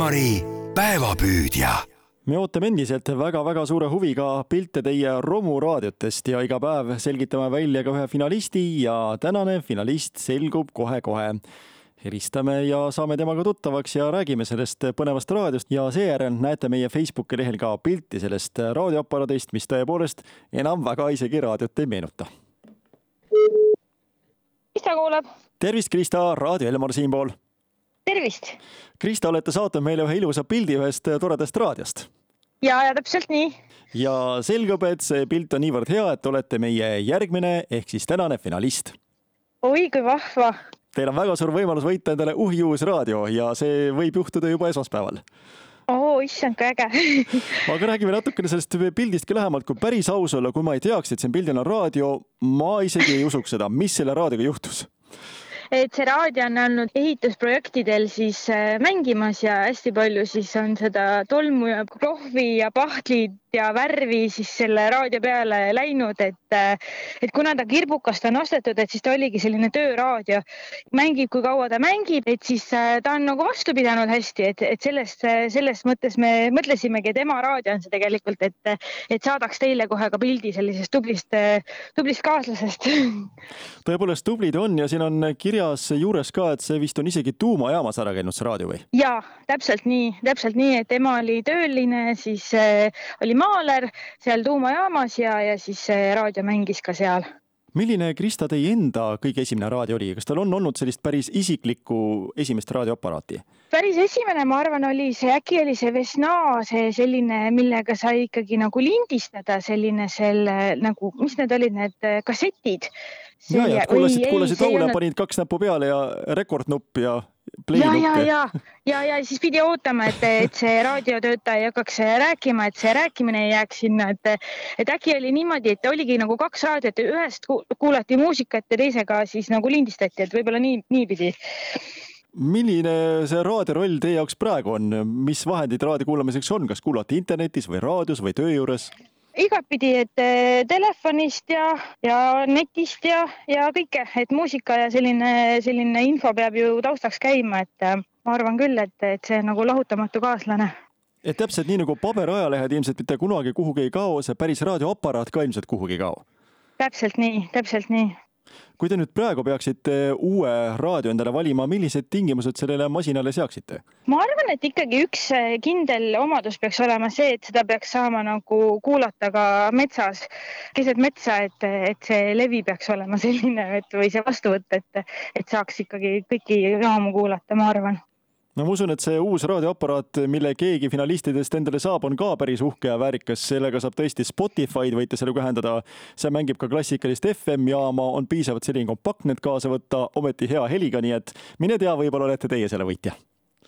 Elmari päevapüüdja me ootame endiselt väga-väga suure huviga pilte teie romuraadiotest ja iga päev selgitame välja ka ühe finalisti ja tänane finalist selgub kohe-kohe. helistame ja saame temaga tuttavaks ja räägime sellest põnevast raadiost ja seejärel näete meie Facebooki lehel ka pilti sellest raadioaparaadist, mis tõepoolest enam väga isegi raadiot ei meenuta. Krista kuuleb. tervist, Krista, Raadio Elmar siinpool tervist! Krista, olete saatnud meile ühe ilusa pildi ühest toredast raadiost. ja, ja täpselt nii. ja selgub, et see pilt on niivõrd hea, et olete meie järgmine ehk siis tänane finalist. oi kui vahva! Teil on väga suur võimalus võita endale uhi uus raadio ja see võib juhtuda juba esmaspäeval oo oh,, issand, kui äge aga räägime natukene sellest pildist ka lähemalt, kui päris aus olla, kui ma ei teaks, et siin pildil on raadio, ma isegi ei usuks seda, mis selle raadioga juhtus et see raadio on olnud ehitusprojektidel siis äh, mängimas ja hästi palju siis on seda tolmu ja kohvi ja pahtlid ja värvi siis selle raadio peale läinud, et, et kuna ta kirbukast on ostetud, et siis ta oligi selline tööraadio. mängib, kui kaua ta mängib, et siis äh, ta on nagu vastu pidanud hästi, et, et sellest, selles mõttes me mõtlesimegi, et ema raadio on see tegelikult, et, et saadaks teile kohe ka pildi sellisest tublist, tublist kaaslasest. tõepoolest tublid on ja siin on kirjas juures ka, et see vist on isegi tuumajaamas ära käinud, see raadio või? ja täpselt nii, täpselt nii, et ema oli tööline, siis äh, oli maaler seal tuumajaamas ja, ja siis raadio mängis ka seal milline, Krista, teie enda kõige esimene raadio oli, kas tal on olnud sellist päris isiklikku esimest raadioaparaati? päris esimene, ma arvan, oli see, äkki oli see Vesna, see selline, millega sai ikkagi nagu lindistada, selline selle nagu, mis need olid, need kassetid. ja, ja kuulasid, kuulasid laule, panid kaks näppu peale ja rekordnupp ja ja, ja, ja, ja, ja siis pidi ootama, et, et see raadiotöötaja ei hakkaks rääkima, et see rääkimine ei jääks sinna, et, et äkki oli niimoodi, et oligi nagu kaks raadiot, ühest kuulati muusikat ja teisega siis nagu lindistati, et võib-olla nii, niipidi. Milline see raadio roll teie jaoks praegu on, mis vahendid raadio kuulamiseks on, kas kuulate internetis või raadios või töö juures? Igatpidi, et eh, telefonist ja, ja netist ja, ja kõike, et muusika ja selline, selline info peab ju taustaks käima, et eh, ma arvan küll, et, et see nagu lahutamatu kaaslane et täpselt nii nagu paberajalehed ilmselt mitte kunagi kuhugi ei kao, see päris raadioaparaat ka ilmselt kuhugi ei kao. täpselt nii, täpselt nii kui te nüüd praegu peaksite uue raadio endale valima, millised tingimused sellele masinale seaksite? ma arvan, et ikkagi üks eh, kindel omadus peaks olema see, et seda peaks saama nagu kuulata ka metsas, keset metsa, et, et see levi peaks olema selline, et või see vastuvõtt, et, et saaks ikkagi kõiki jaamu kuulata, ma arvan no ma usun, et see uus raadioaparaat, mille keegi finalistidest endale saab, on ka päris uhke ja väärikas, sellega saab tõesti Spotify'd võite sellega ühendada. see mängib ka klassikalist FM-jaama, on piisavalt selline kompaktne, et kaasa võtta, ometi hea heliga, nii et mine tea, võib-olla olete teie selle võitja.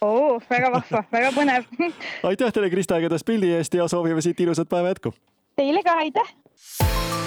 oo, väga vahva, väga põnev aitäh teile, Krista, ägedast pildi eest ja soovime siit ilusat päeva jätku. Teile ka, aitäh